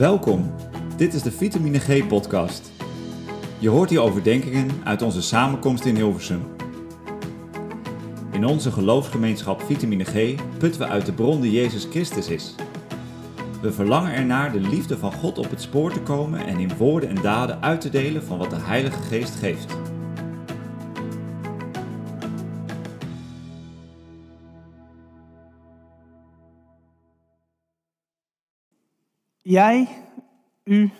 Welkom, dit is de Vitamine G podcast. Je hoort hier overdenkingen uit onze samenkomst in Hilversum. In onze geloofsgemeenschap Vitamine G putten we uit de bron die Jezus Christus is. We verlangen ernaar de liefde van God op het spoor te komen en in woorden en daden uit te delen van wat de Heilige Geest geeft. Jij, u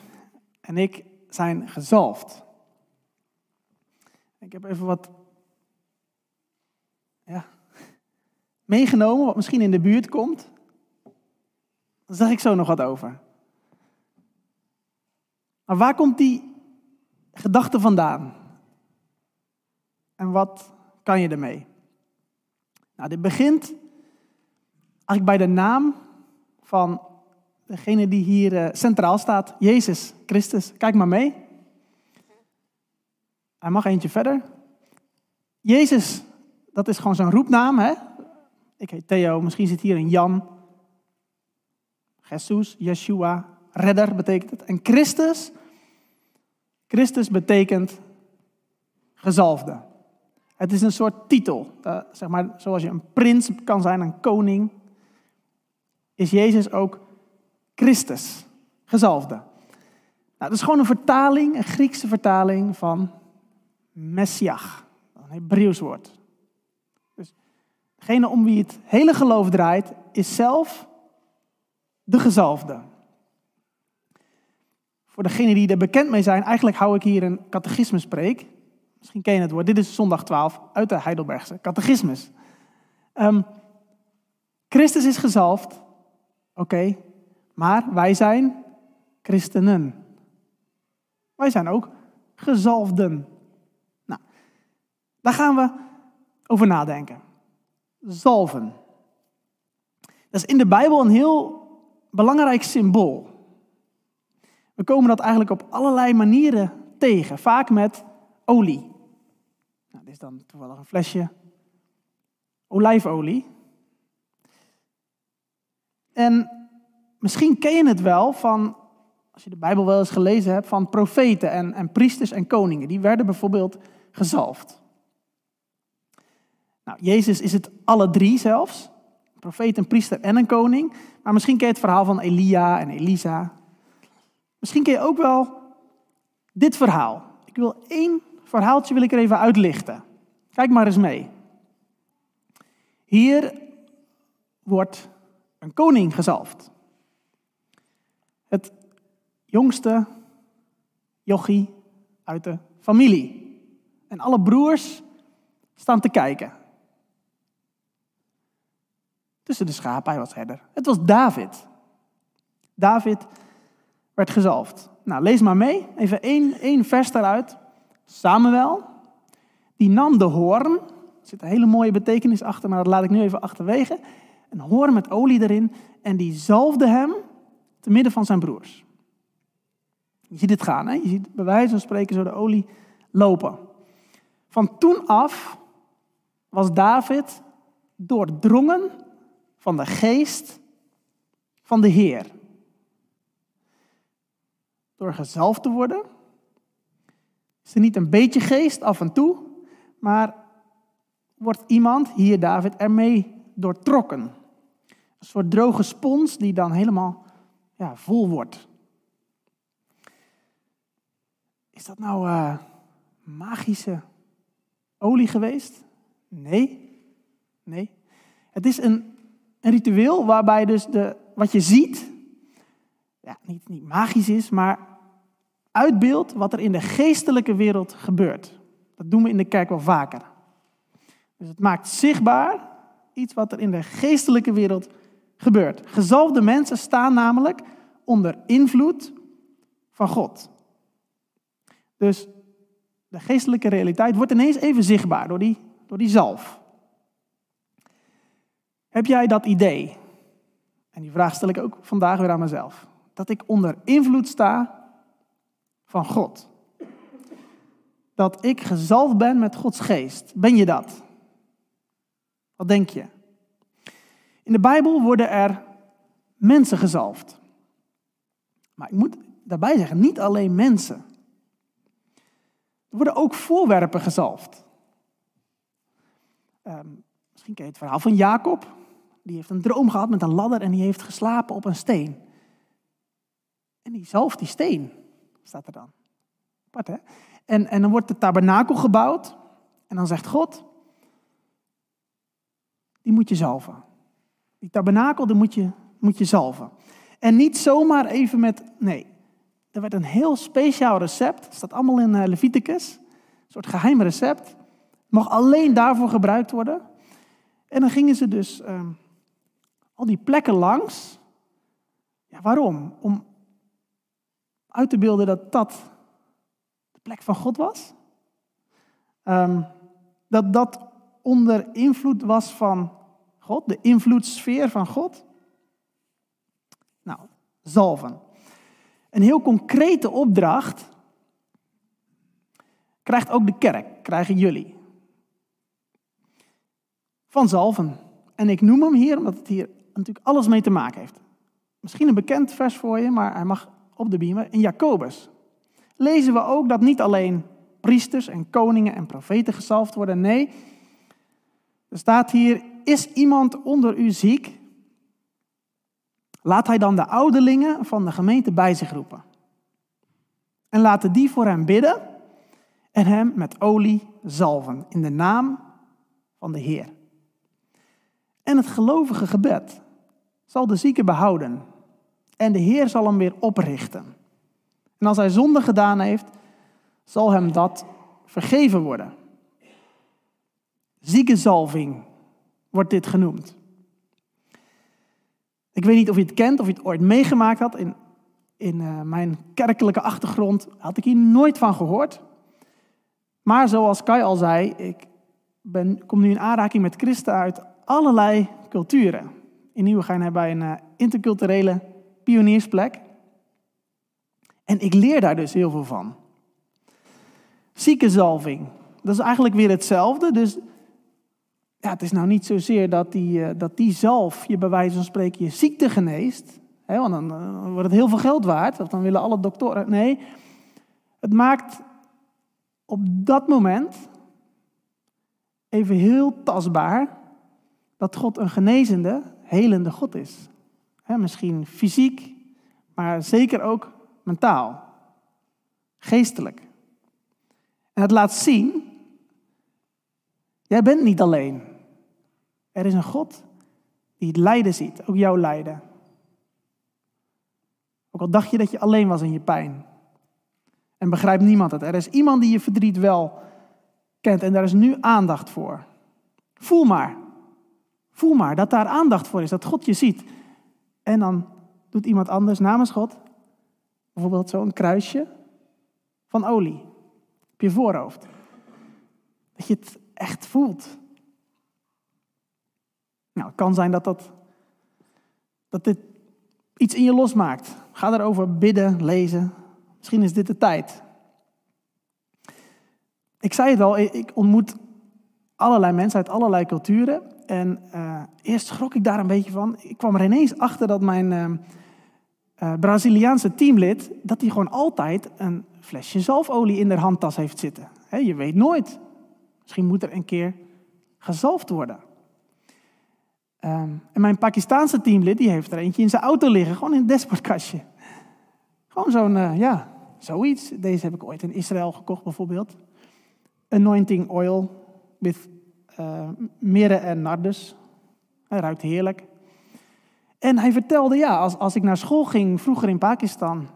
en ik zijn gezalfd. Ik heb even wat ja, meegenomen, wat misschien in de buurt komt. Daar zeg ik zo nog wat over. Maar waar komt die gedachte vandaan? En wat kan je ermee? Nou, dit begint eigenlijk bij de naam van degene die hier uh, centraal staat, Jezus Christus. Kijk maar mee. Hij mag eentje verder. Jezus, dat is gewoon zijn roepnaam. Hè? Ik heet Theo, misschien zit hier een Jan. Jesus, Yeshua, redder betekent het. En Christus, Christus betekent gezalfde. Het is een soort titel. Uh, zeg maar, zoals je een prins kan zijn, een koning, is Jezus ook Christus, gezalfde. Nou, dat is gewoon een vertaling, een Griekse vertaling van Messiach, een Hebreeuws woord. Dus degene om wie het hele geloof draait, is zelf de gezalfde. Voor degenen die er bekend mee zijn, eigenlijk hou ik hier een catechismus spreek. Misschien ken je het woord. Dit is zondag 12 uit de Heidelbergse catechismus. Um, Christus is gezalfd. Oké, maar wij zijn christenen. Wij zijn ook gezalfden. Nou, daar gaan we over nadenken. Zalven. Dat is in de Bijbel een heel belangrijk symbool. We komen dat eigenlijk op allerlei manieren tegen, vaak met olie. Nou, dit is dan toevallig een flesje olijfolie. En misschien ken je het wel van, als je de Bijbel wel eens gelezen hebt, van profeten en, en priesters en koningen. Die werden bijvoorbeeld gezalfd. Nou, Jezus is het alle drie zelfs. Een profeet, een priester en een koning. Maar misschien ken je het verhaal van Elia en Elisa. Misschien ken je ook wel dit verhaal. Ik wil één verhaaltje wil ik er even uitlichten. Kijk maar eens mee. Hier wordt een koning gezalfd jongste jochie uit de familie. En alle broers staan te kijken. Tussen de schapen, hij was herder. Het was David. David werd gezalfd. Nou, lees maar mee. Even één, één vers daaruit. Samuel, die nam de hoorn. Er zit een hele mooie betekenis achter, maar dat laat ik nu even achterwege. Een hoorn met olie erin. En die zalfde hem te midden van zijn broers. Je ziet het gaan, hè? je ziet bij wijze van spreken zo de olie lopen. Van toen af was David doordrongen van de geest van de Heer. Door gezalfd te worden, is er niet een beetje geest af en toe, maar wordt iemand, hier David, ermee doortrokken. Een soort droge spons die dan helemaal ja, vol wordt. Is dat nou uh, magische olie geweest? Nee. Nee. Het is een, een ritueel waarbij dus de, wat je ziet, ja, niet, niet magisch is, maar uitbeeldt wat er in de geestelijke wereld gebeurt. Dat doen we in de kerk wel vaker. Dus het maakt zichtbaar iets wat er in de geestelijke wereld gebeurt. Gezalfde mensen staan namelijk onder invloed van God. Dus de geestelijke realiteit wordt ineens even zichtbaar door die, door die zalf. Heb jij dat idee? En die vraag stel ik ook vandaag weer aan mezelf. Dat ik onder invloed sta van God. Dat ik gezalfd ben met Gods geest. Ben je dat? Wat denk je? In de Bijbel worden er mensen gezalfd. Maar ik moet daarbij zeggen, niet alleen mensen. Er worden ook voorwerpen gezalfd. Ehm, misschien ken je het verhaal van Jacob. Die heeft een droom gehad met een ladder en die heeft geslapen op een steen. En die zalft die steen, staat er dan. Apart, hè? En, en dan wordt de tabernakel gebouwd. En dan zegt God, die moet je zalven. Die tabernakel, die moet je, moet je zalven. En niet zomaar even met, nee. Er werd een heel speciaal recept, het staat allemaal in eh, Leviticus. Een soort geheim recept. Mag alleen daarvoor gebruikt worden. En dan gingen ze dus ehm, al die plekken langs. Ja, waarom? Om uit te beelden dat dat de plek van God was. Um, dat dat onder invloed was van God, de invloedssfeer van God. Nou, zalven. Een heel concrete opdracht krijgt ook de kerk, krijgen jullie. Van zalven. En ik noem hem hier omdat het hier natuurlijk alles mee te maken heeft. Misschien een bekend vers voor je, maar hij mag op de beamer. In Jacobus lezen we ook dat niet alleen priesters en koningen en profeten gezalfd worden. Nee, er staat hier, is iemand onder u ziek? Laat hij dan de ouderlingen van de gemeente bij zich roepen. En laten die voor hem bidden en hem met olie zalven in de naam van de Heer. En het gelovige gebed zal de zieke behouden en de Heer zal hem weer oprichten. En als hij zonde gedaan heeft, zal hem dat vergeven worden. Ziekenzalving wordt dit genoemd. Ik weet niet of je het kent, of je het ooit meegemaakt had. In, in uh, mijn kerkelijke achtergrond had ik hier nooit van gehoord. Maar zoals Kai al zei, ik ben, kom nu in aanraking met christen uit allerlei culturen. In Nieuwegein hebben wij een uh, interculturele pioniersplek. En ik leer daar dus heel veel van. Ziekenzalving, dat is eigenlijk weer hetzelfde. Dus ja, het is nou niet zozeer dat die, uh, dat die zalf je bij wijze van spreken je ziekte geneest. Hè, want dan, uh, wordt het heel veel geld waard. Of dan willen alle doktoren. Nee, het maakt op dat moment even heel tastbaar dat God een genezende, helende God is. Hè, misschien fysiek, maar zeker ook mentaal, geestelijk. En het laat zien, jij bent niet alleen. Er is een God die het lijden ziet, ook jouw lijden. Ook al dacht je dat je alleen was in je pijn. En begrijpt niemand het. Er is iemand die je verdriet wel kent en daar is nu aandacht voor. Voel maar. Voel maar dat daar aandacht voor is, dat God je ziet. En dan doet iemand anders namens God bijvoorbeeld zo'n kruisje van olie op je voorhoofd. Dat je het echt voelt. Nou, het kan zijn dat, dat, dat dit iets in je losmaakt. Ga erover bidden, lezen. Misschien is dit de tijd. Ik zei het al, ik ontmoet allerlei mensen uit allerlei culturen. En uh, eerst schrok ik daar een beetje van. Ik kwam er ineens achter dat mijn uh, uh, Braziliaanse teamlid... dat hij gewoon altijd een flesje zalfolie in de handtas heeft zitten. Je weet nooit. Misschien moet er een keer gezalfd worden. Um, en mijn Pakistaanse teamlid die heeft er eentje in zijn auto liggen, gewoon in het dashboardkastje. Gewoon zo'n, uh, ja, zoiets. Deze heb ik ooit in Israël gekocht bijvoorbeeld. Anointing oil with uh, mirre en nardus. Hij ruikt heerlijk. En hij vertelde, ja, als, als ik naar school ging vroeger in Pakistan,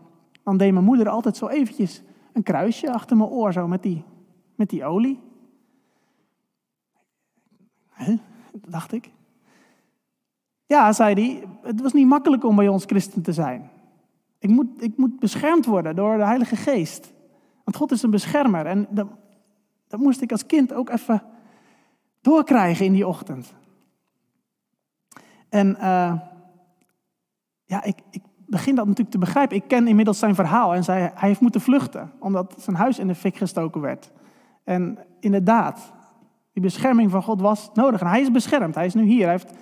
dan deed mijn moeder altijd zo eventjes een kruisje achter mijn oor, zo met die, met die olie. Huh? dacht ik. Ja, zei hij, het was niet makkelijk om bij ons christen te zijn. Ik moet, ik moet beschermd worden door de Heilige Geest. Want God is een beschermer. En dat, dat moest ik als kind ook even doorkrijgen in die ochtend. En uh, ja, ik, ik, begin dat natuurlijk te begrijpen. Ik ken inmiddels zijn verhaal en zei, hij heeft moeten vluchten, omdat zijn huis in de fik gestoken werd. En inderdaad, die bescherming van God was nodig. En hij is beschermd, hij is nu hier. Hij heeft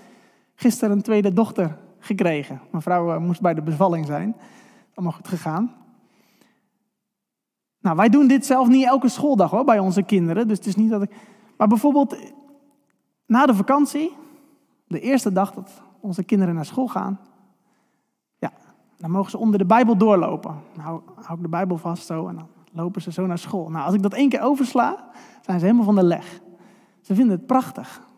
gisteren een tweede dochter gekregen. Mijn vrouw moest bij de bevalling zijn. allemaal goed gegaan. Nou, wij doen dit zelf niet elke schooldag hoor, bij onze kinderen. Dus het is niet dat ik. Maar bijvoorbeeld na de vakantie, de eerste dag dat onze kinderen naar school gaan, ja, dan mogen ze onder de Bijbel doorlopen. Nou, hou ik de Bijbel vast zo en dan lopen ze zo naar school. Nou, als ik dat één keer oversla, zijn ze helemaal van de leg. Ze vinden het prachtig.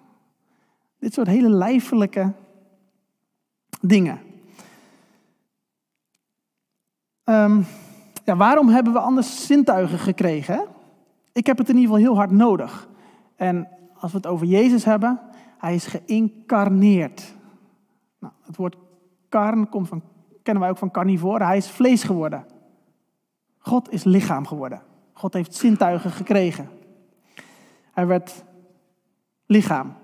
Dit soort hele lijfelijke dingen. Ehm, ja, waarom hebben we anders zintuigen gekregen? Ik heb het in ieder geval heel hard nodig. En als we het over Jezus hebben, hij is geïncarneerd. Nou, het woord karn komt van, kennen wij ook van carnivoren. Hij is vlees geworden. God is lichaam geworden. God heeft zintuigen gekregen. Hij werd lichaam.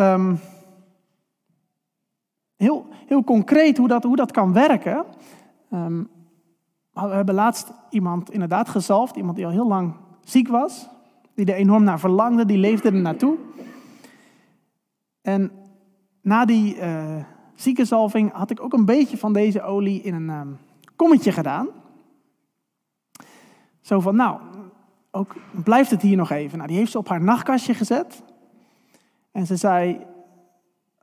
Um, heel, heel concreet hoe dat, hoe dat kan werken. Um, we hebben laatst iemand inderdaad gezalfd, iemand die al heel lang ziek was, die er enorm naar verlangde, die leefde er naartoe. En na die uh, ziekenzalving had ik ook een beetje van deze olie in een um, kommetje gedaan. Zo van, nou, ook, blijft het hier nog even. Nou, die heeft ze op haar nachtkastje gezet. En ze zei,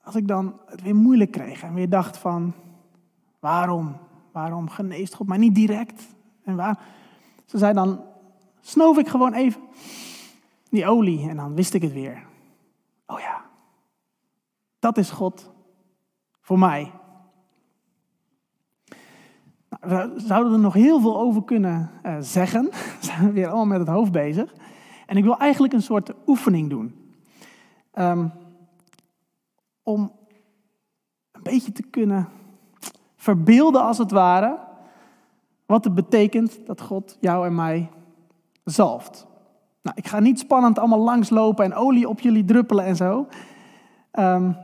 als ik dan het weer moeilijk kreeg en weer dacht van, waarom? Waarom geneest God mij niet direct? En waar? Ze zei dan, snoof ik gewoon even die olie en dan wist ik het weer. Oh ja, dat is God voor mij. Nou, we zouden er nog heel veel over kunnen uh, zeggen. We zijn weer allemaal met het hoofd bezig. En ik wil eigenlijk een soort oefening doen. Um, om een beetje te kunnen verbeelden, als het ware, wat het betekent dat God jou en mij zalft. Nou, ik ga niet spannend allemaal langslopen en olie op jullie druppelen en zo. Um,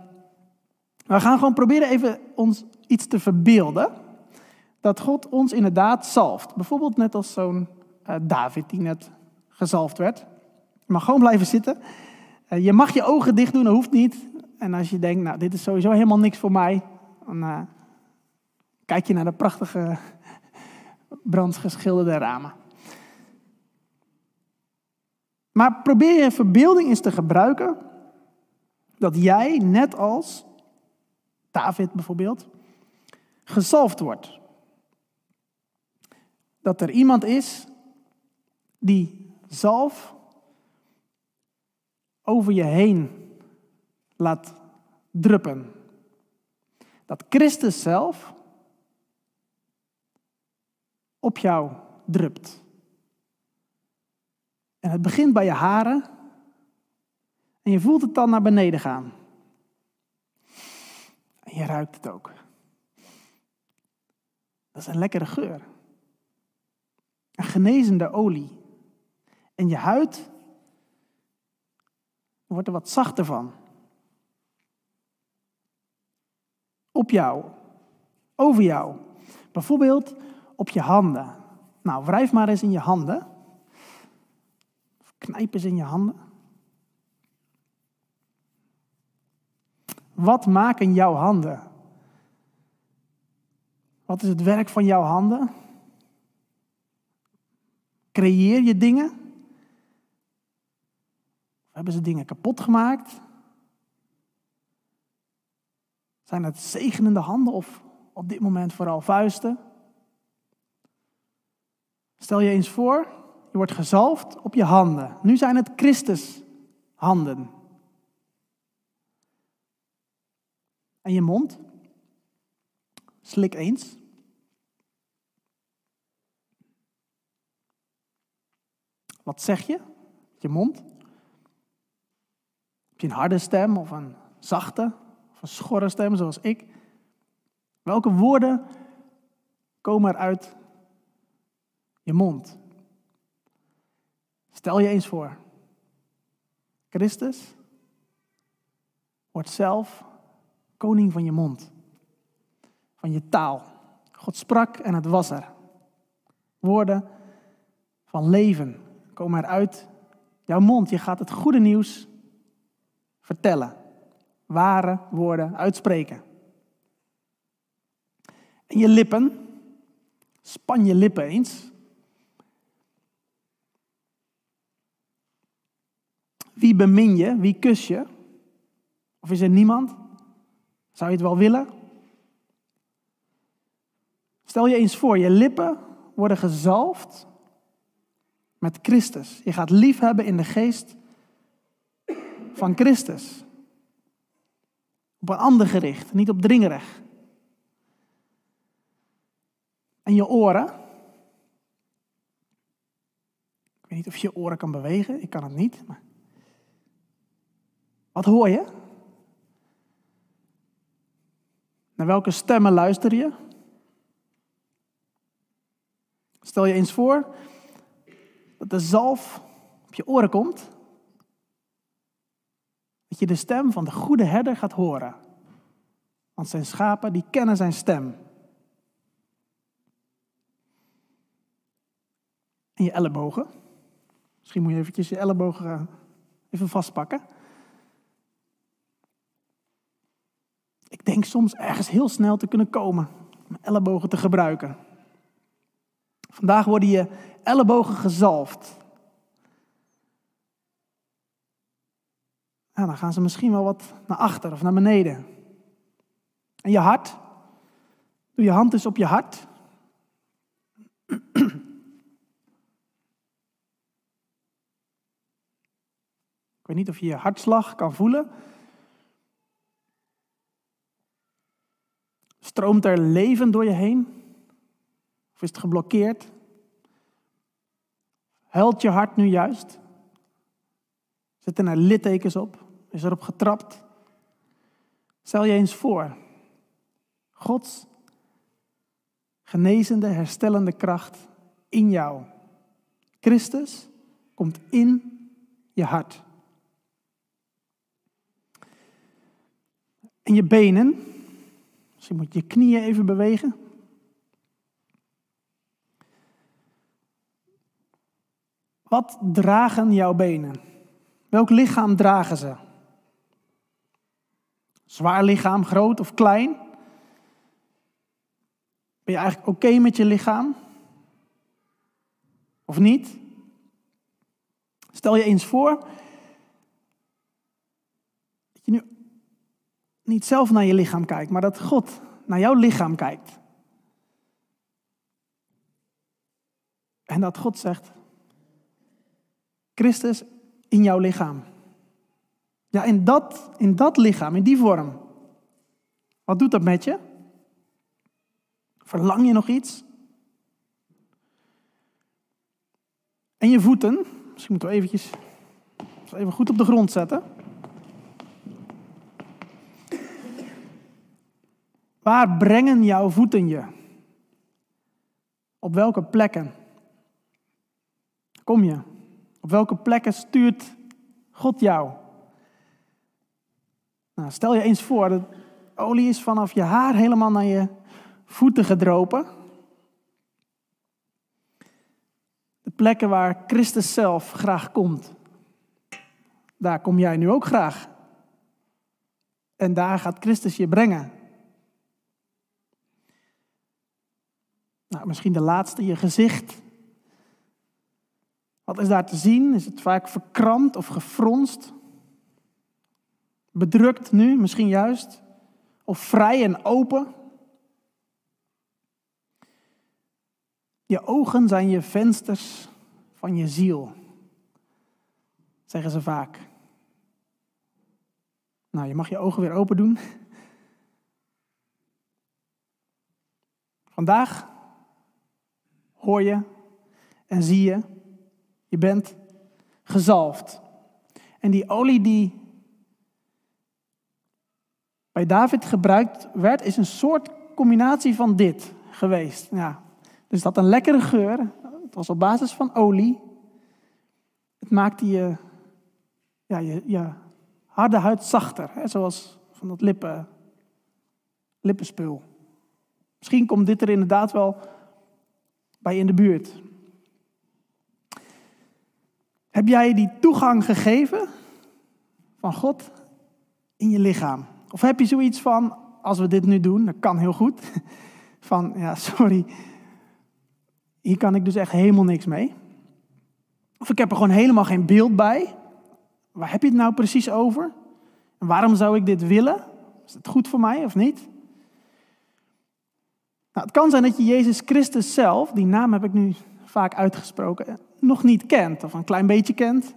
we gaan gewoon proberen even ons iets te verbeelden. Dat God ons inderdaad zalft. Bijvoorbeeld net als zo'n uh, David die net gezalfd werd. Mag gewoon blijven zitten. Uh, je mag je ogen dicht doen, dat hoeft niet. En als je denkt, nou, dit is sowieso helemaal niks voor mij, dan uh, kijk je naar de prachtige brandgeschilderde ramen. Maar probeer je verbeelding eens te gebruiken dat jij, net als David bijvoorbeeld, gezalfd wordt. Dat er iemand is die zalf over je heen laat druppen. Dat Christus zelf op jou drupt. En het begint bij je haren en je voelt het dan naar beneden gaan. En je ruikt het ook. Dat is een lekkere geur. Een genezende olie. En je huid wordt er wat zachter van. op jou, over jou. Bijvoorbeeld op je handen. Nou, wrijf maar eens in je handen. Knijp eens in je handen. Wat maken jouw handen? Wat is het werk van jouw handen? Creëer je dingen? Hebben ze dingen kapot gemaakt? Zijn het zegenende handen of op dit moment vooral vuisten? Stel je eens voor, je wordt gezalfd op je handen. Nu zijn het Christus handen. En je mond? Slik eens. Wat zeg je? Je mond? Je een harde stem of een zachte? een schorre stem zoals ik. Welke woorden komen er uit je mond? Stel je eens voor. Christus wordt zelf koning van je mond, van je taal. God sprak en het was er. Woorden van leven komen eruit jouw mond. Je gaat het goede nieuws vertellen ware woorden uitspreken. En je lippen. Span je lippen eens. Wie bemin je? Wie kus je? Of is er niemand? Zou je het wel willen? Stel je eens voor, je lippen worden gezalfd met Christus. Je gaat liefhebben in de geest van Christus. Op een ander gericht, niet op dringerig. En je oren. Ik weet niet of je oren kan bewegen, ik kan het niet. Maar... Wat hoor je? Naar welke stemmen luister je? Stel je eens voor dat de zalf op je oren komt. Dat je de stem van de goede herder gaat horen. Want zijn schapen die kennen zijn stem. En je ellebogen. Misschien moet je eventjes je ellebogen eh, even vastpakken. Ik denk soms ergens heel snel te kunnen komen. Mijn ellebogen te gebruiken. Vandaag worden je ellebogen gezalfd. Dan gaan ze misschien wel wat naar achter of naar beneden. En je hart. Doe je hand eens op je hart. Ik weet niet of je je hartslag kan voelen. Stroomt er leven door je heen? Of is het geblokkeerd? Huilt je hart nu juist? Zitten er littekens op? Is erop getrapt? Stel je eens voor. Gods genezende, herstellende kracht in jou. Christus komt in je hart. En je benen, misschien moet je je knieën even bewegen. Wat dragen jouw benen? Welk lichaam dragen ze? Zwaar lichaam, groot of klein? Ben je eigenlijk oké met je lichaam? Of niet? Stel je eens voor dat je nu niet zelf naar je lichaam kijkt, maar dat God naar jouw lichaam kijkt. En dat God zegt, Christus in jouw lichaam. Ja, in dat, in dat lichaam, in die vorm. Wat doet dat met je? Verlang je nog iets? En je voeten, misschien moeten we eventjes even goed op de grond zetten. Waar brengen jouw voeten je? Op welke plekken? Kom je? Op welke plekken stuurt God jou? Nou, stel je eens voor, olie is vanaf je haar helemaal naar je voeten gedropen. De plekken waar Christus zelf graag komt. Daar kom jij nu ook graag. En daar gaat Christus je brengen. Nou, misschien de laatste, je gezicht. Wat is daar te zien? Is het vaak verkrampt of gefronst? Bedrukt nu, misschien juist? Of vrij en open? Je ogen zijn je vensters van je ziel, zeggen ze vaak. Nou, je mag je ogen weer open doen. Vandaag hoor je en zie je je bent gezalfd. En die olie die bij David gebruikt werd, is een soort combinatie van dit geweest. Ja, dus dat een lekkere geur. Het was op basis van olie. Het maakte je, ja, je, harde huid zachter, hè, zoals van dat lippen, lippenspul. Misschien komt dit er inderdaad wel bij in de buurt. Heb jij die toegang gegeven van God in je lichaam? Of heb je zoiets van, als we dit nu doen, dat kan heel goed. van, ja, sorry, hier kan ik dus echt helemaal niks mee. Of ik heb er gewoon helemaal geen beeld bij. Waar heb je het nou precies over? En waarom zou ik dit willen? Is het goed voor mij of niet? Nou, het kan zijn dat je Jezus Christus zelf, die naam heb ik nu vaak uitgesproken, nog niet kent of een klein beetje kent.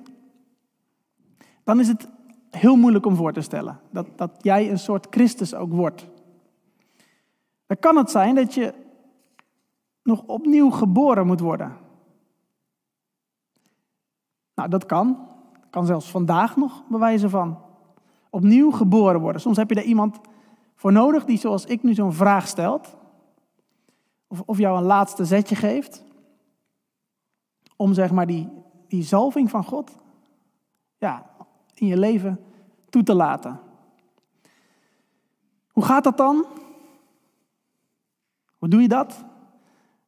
Dan is het heel moeilijk om voor te stellen dat, dat jij een soort Christus ook wordt. Dan kan het zijn dat je nog opnieuw geboren moet worden. Nou, dat kan. Kan zelfs vandaag nog bewijzen van. Opnieuw geboren worden. Soms heb je daar iemand voor nodig die zoals ik nu zo'n vraag stelt. Of, of jou een laatste zetje geeft. Om zeg maar die, die zalving van God ja, in je leven toe te laten. Hoe gaat dat dan? Hoe doe je dat?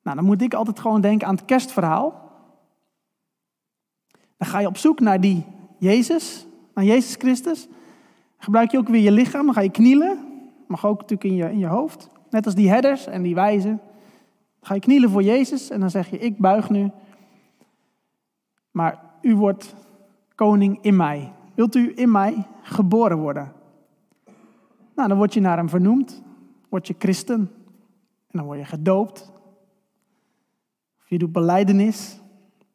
Nou, dan moet ik altijd gewoon denken aan het kerstverhaal. Dan ga je op zoek naar die Jezus, naar Jezus Christus. Gebruik je ook weer je lichaam, dan ga je knielen. Mag ook natuurlijk in je, in je hoofd. Net als die herders en die wijzen. Ga je knielen voor Jezus en dan zeg je, ik buig nu. Maar u wordt koning in mij. Wilt u in mij geboren worden? Nou, dan word je naar hem vernoemd. Word je christen. En dan word je gedoopt. Of je doet beleidenis.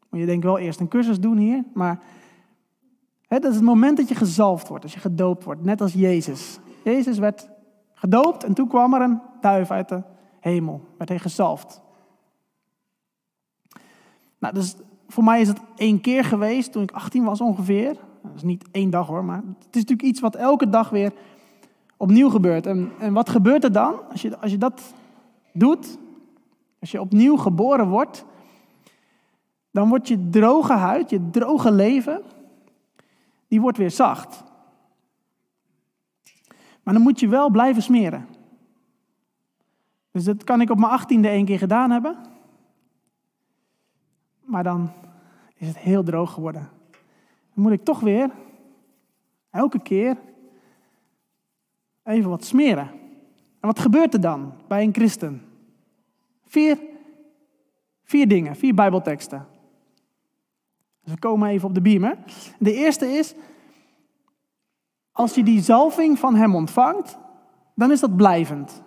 Moet je denk wel eerst een cursus doen hier. Maar hè, dat is het moment dat je gezalfd wordt. Als je gedoopt wordt. Net als Jezus. Jezus werd gedoopt en toen kwam er een duif uit de hemel. Werd hij gezalfd. Nou, dus voor mij is het één keer geweest toen ik 18 was ongeveer. Dat is niet één dag hoor, maar het is natuurlijk iets wat elke dag weer opnieuw gebeurt. En, en wat gebeurt er dan als je, als je dat doet? Als je opnieuw geboren wordt, dan wordt je droge huid, je droge leven, die wordt weer zacht. Maar dan moet je wel blijven smeren. Dus dat kan ik op mijn achttiende één keer gedaan hebben. Maar dan is het heel droog geworden. Dan moet ik toch weer, elke keer, even wat smeren. En wat gebeurt er dan bij een christen? Vier, vier dingen, vier bijbelteksten. Dus we komen even op de beamer. De eerste is, als je die zalving van hem ontvangt, dan is dat blijvend.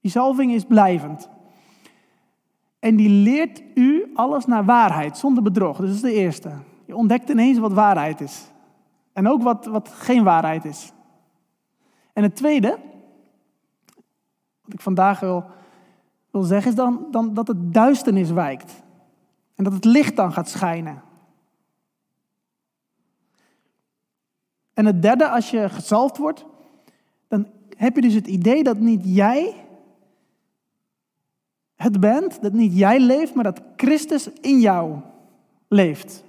Die zalving is blijvend. En die leert u alles naar waarheid, zonder bedrog. Dus dat is de eerste. Je ontdekt ineens wat waarheid is. En ook wat, wat geen waarheid is. En het tweede, wat ik vandaag wil, wil zeggen, is dan, dan dat het duisternis wijkt. En dat het licht dan gaat schijnen. En het derde, als je gezalfd wordt, dan heb je dus het idee dat niet jij het bent, dat niet jij leeft, maar dat Christus in jou leeft.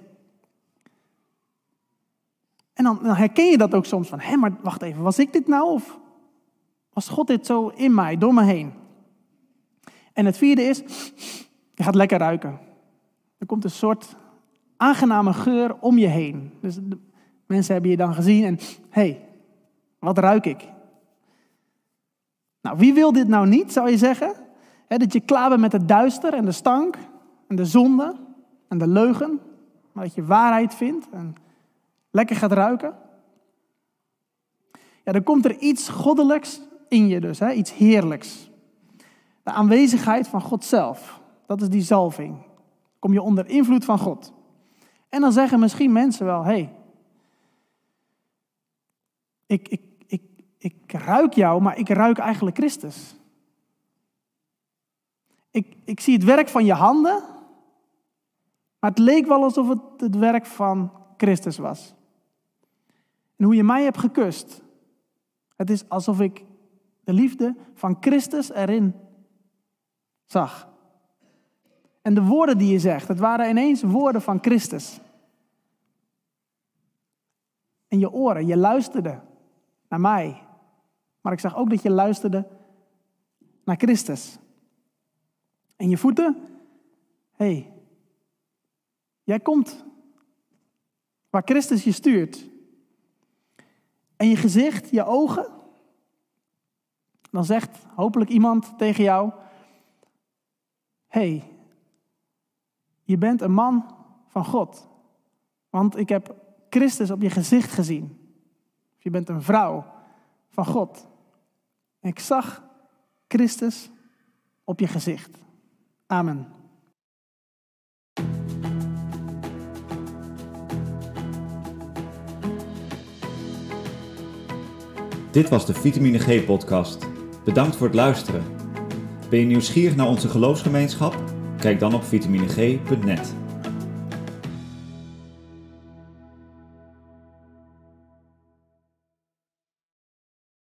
En dan, dan, herken je dat ook soms van, hé, maar wacht even, was ik dit nou? Of was God dit zo in mij, door me heen? En het vierde is, je gaat lekker ruiken. Er komt een soort aangename geur om je heen. Dus mensen hebben je dan gezien en, hé, hey, wat ruik ik? Nou, wie wil dit nou niet, zou je zeggen? Dat je klaar bent met het duister en de stank en de zonde en de leugen. Maar dat je waarheid vindt en lekker gaat ruiken. Ja, dan komt er iets goddelijks in je dus, hè? iets heerlijks. De aanwezigheid van God zelf. Dat is die zalving. Kom je onder invloed van God. En dan zeggen misschien mensen wel, hé, hey, ik, ik, ik, ik ruik jou, maar ik ruik eigenlijk Christus. Ik, ik zie het werk van je handen, maar het leek wel alsof het het werk van Christus was. En hoe je mij hebt gekust, het is alsof ik de liefde van Christus erin zag. En de woorden die je zegt, het waren ineens woorden van Christus. En je oren, je luisterde naar mij. Maar ik zag ook dat je luisterde naar Christus. En je voeten, hé, hey, jij komt waar Christus je stuurt. En je gezicht, je ogen, Dan zegt hopelijk iemand tegen jou: hey, je bent een man van God. Want ik heb Christus op je gezicht gezien. Je bent een vrouw van God. Ik zag Christus op je gezicht. Amen. Dit was de Vitamine G podcast. Bedankt voor het luisteren. Ben je nieuwsgierig naar onze geloofsgemeenschap? Kijk dan op vitamineg.net.